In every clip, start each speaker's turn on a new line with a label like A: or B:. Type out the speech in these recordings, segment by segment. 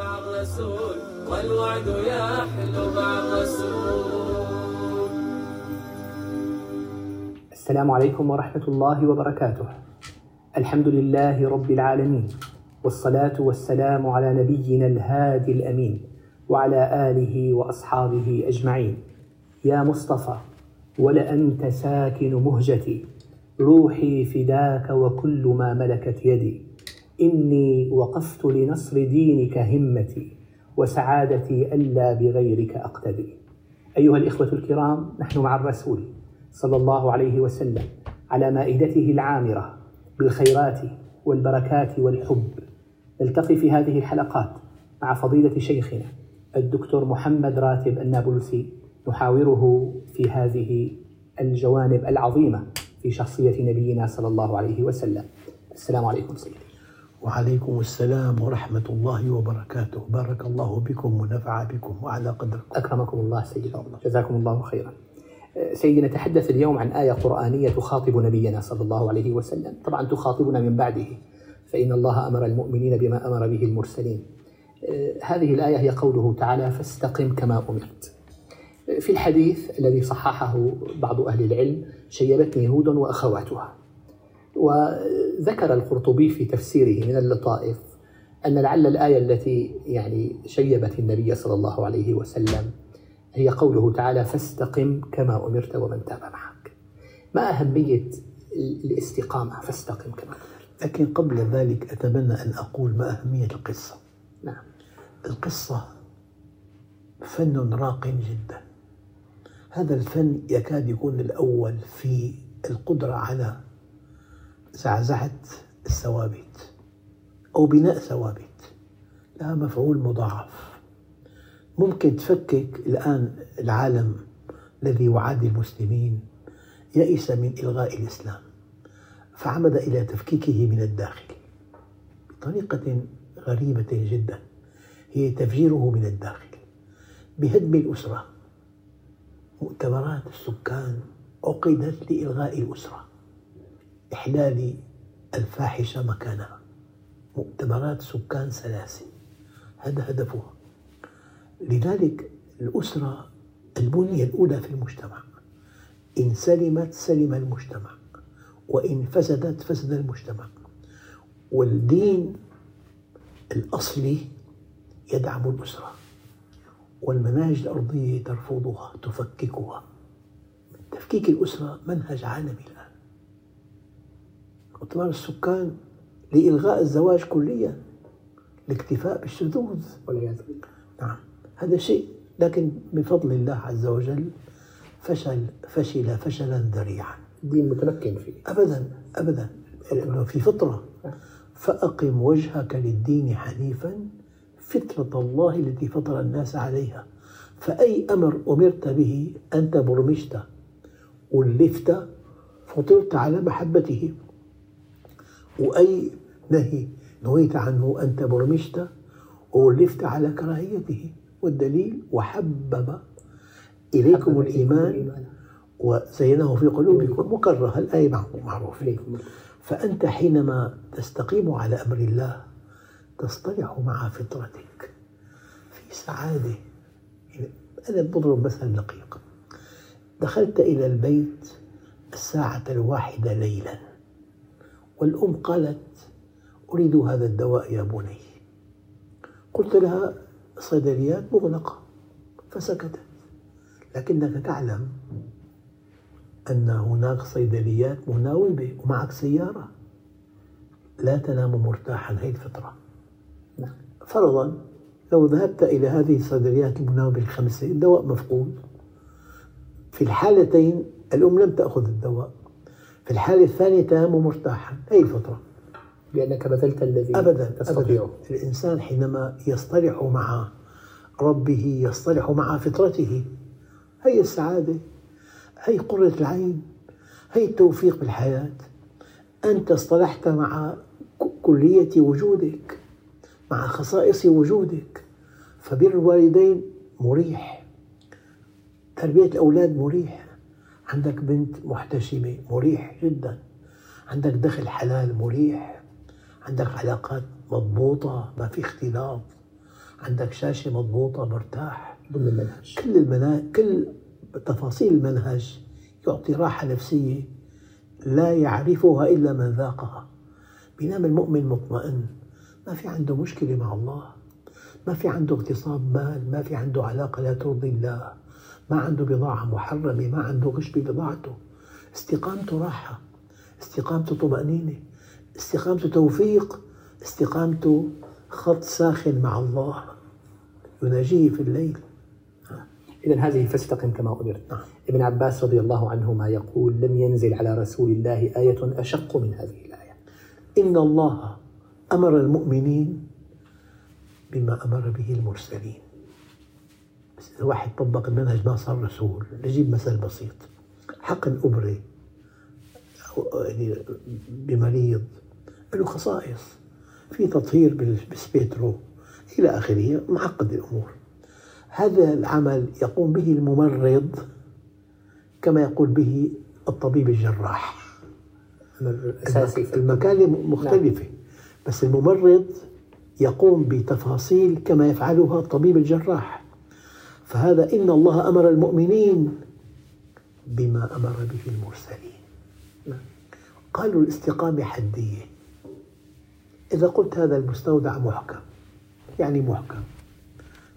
A: الرسول والوعد يحلو مع الرسول
B: السلام عليكم ورحمة الله وبركاته. الحمد لله رب العالمين والصلاة والسلام على نبينا الهادي الأمين وعلى آله وأصحابه أجمعين. يا مصطفى ولأنت ساكن مهجتي روحي فداك وكل ما ملكت يدي إني وقفت لنصر دينك همتي وسعادتي ألا بغيرك أقتدي. أيها الإخوة الكرام نحن مع الرسول صلى الله عليه وسلم على مائدته العامرة بالخيرات والبركات والحب. نلتقي في هذه الحلقات مع فضيلة شيخنا الدكتور محمد راتب النابلسي نحاوره في هذه الجوانب العظيمة في شخصية نبينا صلى الله عليه وسلم. السلام عليكم سيدي.
C: وعليكم السلام ورحمة الله وبركاته. بارك الله بكم ونفع بكم وعلى قدركم
B: أكرمكم الله سيدي جزاكم الله خيرا. سيدي نتحدث اليوم عن آية قرآنية تخاطب نبينا صلى الله عليه وسلم. طبعا تخاطبنا من بعده. فإن الله أمر المؤمنين بما أمر به المرسلين. هذه الآية هي قوله تعالى فاستقم كما أمرت. في الحديث الذي صححه بعض أهل العلم شيبتني هود وأخواتها. وذكر القرطبي في تفسيره من اللطائف أن لعل الآية التي يعني شيبت النبي صلى الله عليه وسلم هي قوله تعالى فاستقم كما أمرت ومن تاب معك ما أهمية الاستقامة؟ فاستقم كما أمرت.
C: لكن قبل ذلك أتمنى أن أقول ما أهمية القصة.
B: نعم.
C: القصة فن راق جدا. هذا الفن يكاد يكون الأول في القدرة على زعزعة الثوابت أو بناء ثوابت. لها مفعول مضاعف. ممكن تفكك الآن العالم الذي يعادي المسلمين يئس من إلغاء الإسلام. فعمد إلى تفكيكه من الداخل بطريقة غريبة جدا هي تفجيره من الداخل بهدم الأسرة. مؤتمرات السكان عقدت لإلغاء الأسرة. إحلال الفاحشة مكانها. مؤتمرات سكان سلاسل. هذا هدفها. لذلك الأسرة البنية الأولى في المجتمع. إن سلمت سلم المجتمع. وإن فسدت فسد المجتمع. والدين الأصلي يدعم الأسرة. والمناهج الأرضية ترفضها تفككها. تفكيك الأسرة منهج عالمي الآن. مؤتمر السكان لإلغاء الزواج كليا الاكتفاء بالشذوذ
B: والعياذ بالله.
C: نعم هذا شيء لكن بفضل الله عز وجل فشل فشل فشلا ذريعا.
B: الدين متمكن فيه.
C: أبدا أبدا. لأنه في فطرة. فأقم وجهك للدين حنيفا فطرة الله التي فطر الناس عليها. فأي أمر أمرت به أنت برمجت ولفت فطرت على محبته. وأي نهي نهيت عنه أنت برمجت وولفت على كراهيته والدليل وحبب إليكم الإيمان وزينه في قلوبكم مكره الآية معروفة
B: إليكم
C: فأنت حينما تستقيم على أمر الله تصطلح مع فطرتك في سعادة. أنا بضرب مثل دقيق. دخلت إلى البيت الساعة الواحدة ليلا. والأم قالت أريد هذا الدواء يا بني. قلت لها الصيدليات مغلقة. فسكتت. لكنك تعلم أن هناك صيدليات مناوبة ومعك سيارة. لا تنام مرتاحا هي الفطرة.
B: نعم.
C: فرضا لو ذهبت إلى هذه الصيدليات المناوبة الخمسة الدواء مفقود. في الحالتين الأم لم تأخذ الدواء. في الحالة الثانية تنام مرتاحا هي الفطرة
B: لأنك بذلت الذي
C: أبدا
B: تستطيعه.
C: أبدا الإنسان حينما يصطلح مع ربه يصطلح مع فطرته هي السعادة هي قرة العين هي التوفيق بالحياة. أنت اصطلحت مع كلية وجودك مع خصائص وجودك. فبر الوالدين مريح. تربية الأولاد مريح. عندك بنت محتشمة مريح جدا. عندك دخل حلال مريح. عندك علاقات مضبوطة ما في اختلاط عندك شاشة مضبوطة مرتاح.
B: ضمن المنهج.
C: كل المنا... كل تفاصيل المنهج يعطي راحة نفسية لا يعرفها إلا من ذاقها. بينام المؤمن مطمئن. ما في عنده مشكلة مع الله. ما في عنده اغتصاب مال ما في عنده علاقة لا ترضي الله. ما عنده بضاعة محرمة ما عنده غش ببضاعته. استقامته راحة استقامته طمأنينة استقامته توفيق استقامته خط ساخن مع الله. يناجيه في الليل.
B: إذا هذه فاستقم كما أمرت
C: نعم.
B: ابن عباس رضي الله عنهما يقول لم ينزل على رسول الله آية أشق من هذه الآية.
C: إن الله أمر المؤمنين بما أمر به المرسلين. بس إذا واحد طبق المنهج ما صار رسول نجيب مثل بسيط. حقن أبرة يعني بمريض له خصائص. في تطهير بالسبيترو إلى آخره معقد الأمور. هذا العمل يقوم به الممرض كما يقول به الطبيب الجراح. المكان مختلفة. بس الممرض يقوم بتفاصيل كما يفعلها الطبيب الجراح. فهذا إن الله أمر المؤمنين بما أمر به المرسلين. قالوا الاستقامة حدية. إذا قلت هذا المستودع محكم يعني محكم.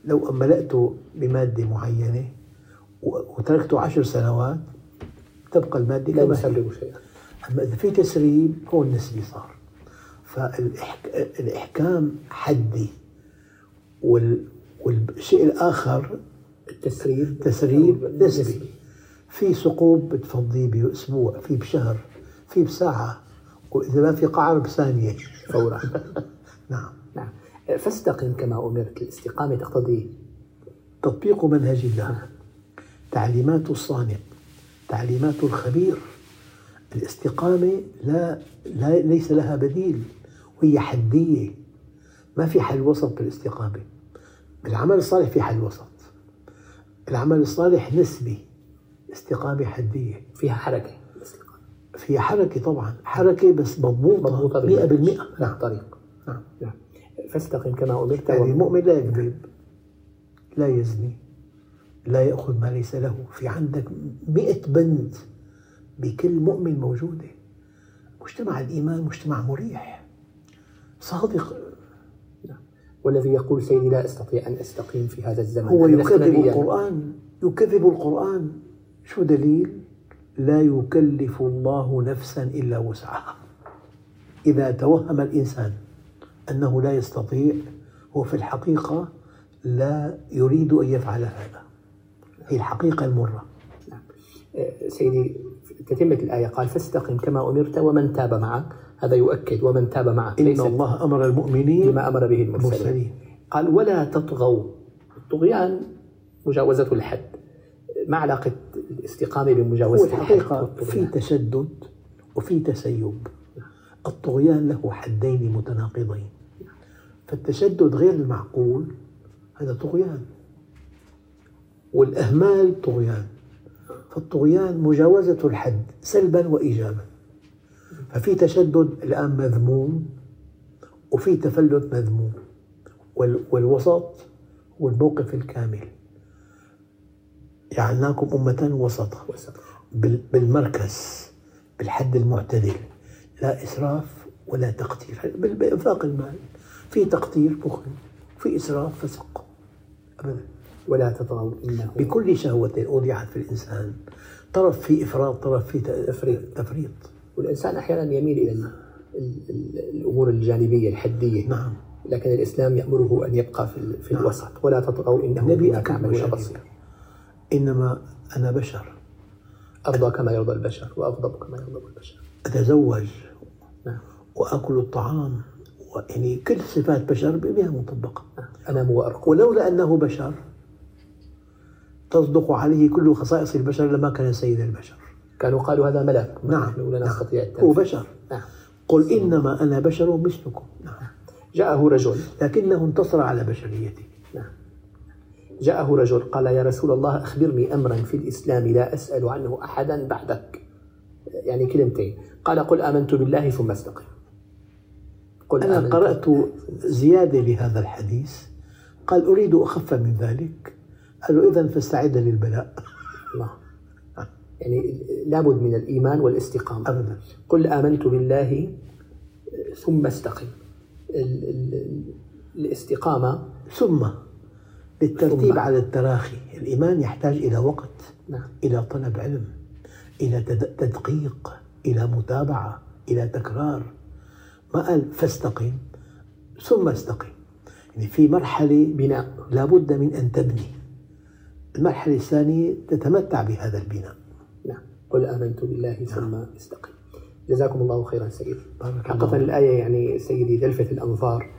C: لو ملأته بمادة معينة وتركته عشر سنوات تبقى المادة
B: لا. يسبب شيئا.
C: أما إذا في تسريب هون نسبي صار. فالإحكام حدي. وال والشيء الآخر
B: التسريب
C: تسريب نسبي. في ثقوب بتفضيه بأسبوع في بشهر في بساعة وإذا ما في قعر بثانية.
B: فورا.
C: نعم.
B: نعم. فاستقم كما أمرت الاستقامة تقتضي.
C: تطبيق منهج الله. تعليمات الصانع تعليمات الخبير. الاستقامة لا, لا ليس لها بديل وهي حدية. ما في حل وسط بالاستقامة. بالعمل الصالح في حل وسط. العمل الصالح نسبي استقامة حدية
B: فيها حركة.
C: فيها حركة طبعا. حركة بس مضبوطة.
B: مضبوطة
C: مئة
B: بالمنهج.
C: بالمئة.
B: نعم. طريق.
C: نعم.
B: نعم. فاستقم كما أمرت
C: يعني المؤمن لا يكذب. لا يزني. لا يأخذ ما ليس له. في عندك مئة بند بكل مؤمن موجودة. مجتمع الإيمان مجتمع مريح. صادق.
B: والذي يقول سيدي لا أستطيع أن أستقيم في هذا الزمن.
C: هو يكذب. القرآن يكذب القرآن. شو دليل؟ لا يكلف الله نفسا إلا وسعها. إذا توهم الإنسان أنه لا يستطيع هو في الحقيقة لا يريد أن يفعل هذا. هي الحقيقة المرة.
B: آه، سيدي تتمة الآية قال فاستقم كما أمرت ومن تاب معك. هذا يؤكد ومن تاب معك
C: إن الله أمر المؤمنين
B: بما أمر به المرسلين. قال ولا تطغوا. الطغيان مجاوزة الحد. ما علاقة الاستقامة بمجاوزة الحد
C: الحقيقة في؟ تشدد وفي تسيب. الطغيان له حدين متناقضين. فالتشدد غير المعقول هذا طغيان. والإهمال طغيان. فالطغيان مجاوزة الحد سلبا وإيجابا. ففي تشدد الآن مذموم وفي تفلت مذموم وال- والوسط هو الموقف الكامل. جعلناكم أمة وسطا.
B: وسط.
C: بال- بالمركز بالحد المعتدل. لا إسراف ولا تقتير بال- بإنفاق المال. في تقتير بخل في إسراف فسق. أبدا.
B: ولا تطغوا. إنه
C: بكل شهوة أودعت في الإنسان. طرف في إفراط طرف في
B: تفريط. والإنسان أحيانا يميل إلى ال- ال- ال- الأمور الجانبية الحدية.
C: نعم.
B: لكن الإسلام يأمره أن يبقى في, في
C: نعم.
B: الوسط. ولا تطغوا إنه
C: النبي
B: بما
C: أكد
B: تعملون
C: وشديد.
B: بصير
C: إنما أنا بشر.
B: أرضى كما يرضى البشر وأغضب كما يغضب البشر.
C: أتزوج.
B: نعم.
C: وأكل الطعام. يعني كل صفات بشر بها مطبقة.
B: أنام وأرقد
C: ولولا أنه بشر تصدق عليه كل خصائص البشر لما كان سيد البشر.
B: كانوا قالوا هذا ملك
C: نعم
B: نحن لا
C: نعم.
B: نستطيع
C: هو
B: التنفيذ
C: بشر.
B: نعم.
C: قل إنما أنا بشر مثلكم. نعم.
B: جاءه رجل.
C: لكنه انتصر على بشريته.
B: نعم. جاءه رجل قال يا رسول الله أخبرني أمرا في الإسلام لا أسأل عنه أحدا بعدك. يعني كلمتين. قال قل آمنت بالله ثم استقم. قل
C: أنا
B: آمنت.
C: قرأت زيادة لهذا الحديث. قال أريد أخف من ذلك. قالوا إذا فاستعد للبلاء.
B: الله. يعني لابد من الإيمان والاستقامة.
C: أبدا.
B: قل آمنت بالله ثم استقم. ال- ال- الاستقامة.
C: ثم بالترتيب
B: ثم.
C: على التراخي. الإيمان يحتاج إلى وقت
B: نعم.
C: إلى طلب علم إلى تد- تدقيق إلى متابعة إلى تكرار. ما قال فاستقم ثم استقم. يعني في مرحلة
B: بناء.
C: لابد من أن تبني. المرحلة الثانية تتمتع بهذا البناء.
B: قل آمنت بالله ثم استقم. جزاكم الله خيرا سيدي حقيقة. الآية يعني سيدي تلفت الأنظار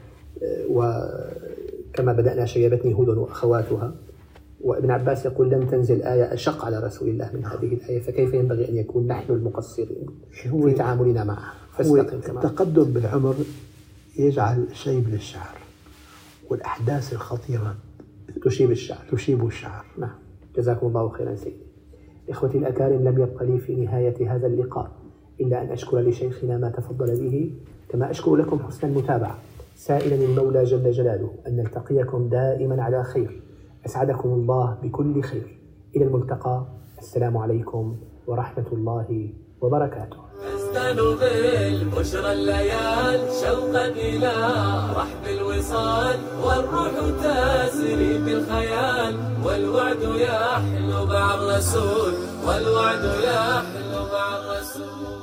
B: آه، وكما بدأنا شيبتني هود وأخواتها وابن عباس يقول لم تنزل آية أشق على رسول الله من هذه الآية فكيف ينبغي أن يكون نحن المقصرين
C: هو
B: في تعاملنا معها؟ فاستقم كما
C: التقدم بالعمر يجعل شيب للشعر والأحداث الخطيرة
B: تشيب الشعر.
C: تشيب الشعر.
B: نعم. جزاكم الله خيرا سيدي إخوتي الأكارم لم يبق لي في نهاية هذا اللقاء. إلا أن أشكر لشيخنا ما تفضل به. كما أشكر لكم حسن المتابعة. سائلا المولى جل جلاله أن نلتقيكم دائما على خير. أسعدكم الله بكل خير. إلى الملتقى. السلام عليكم ورحمة الله وبركاته.
A: تزدان بالبشرى الليال شوقا إلى رحب الوصال والروح تسري بالخيال والوعد يحلو مع الرسول والوعد يحلو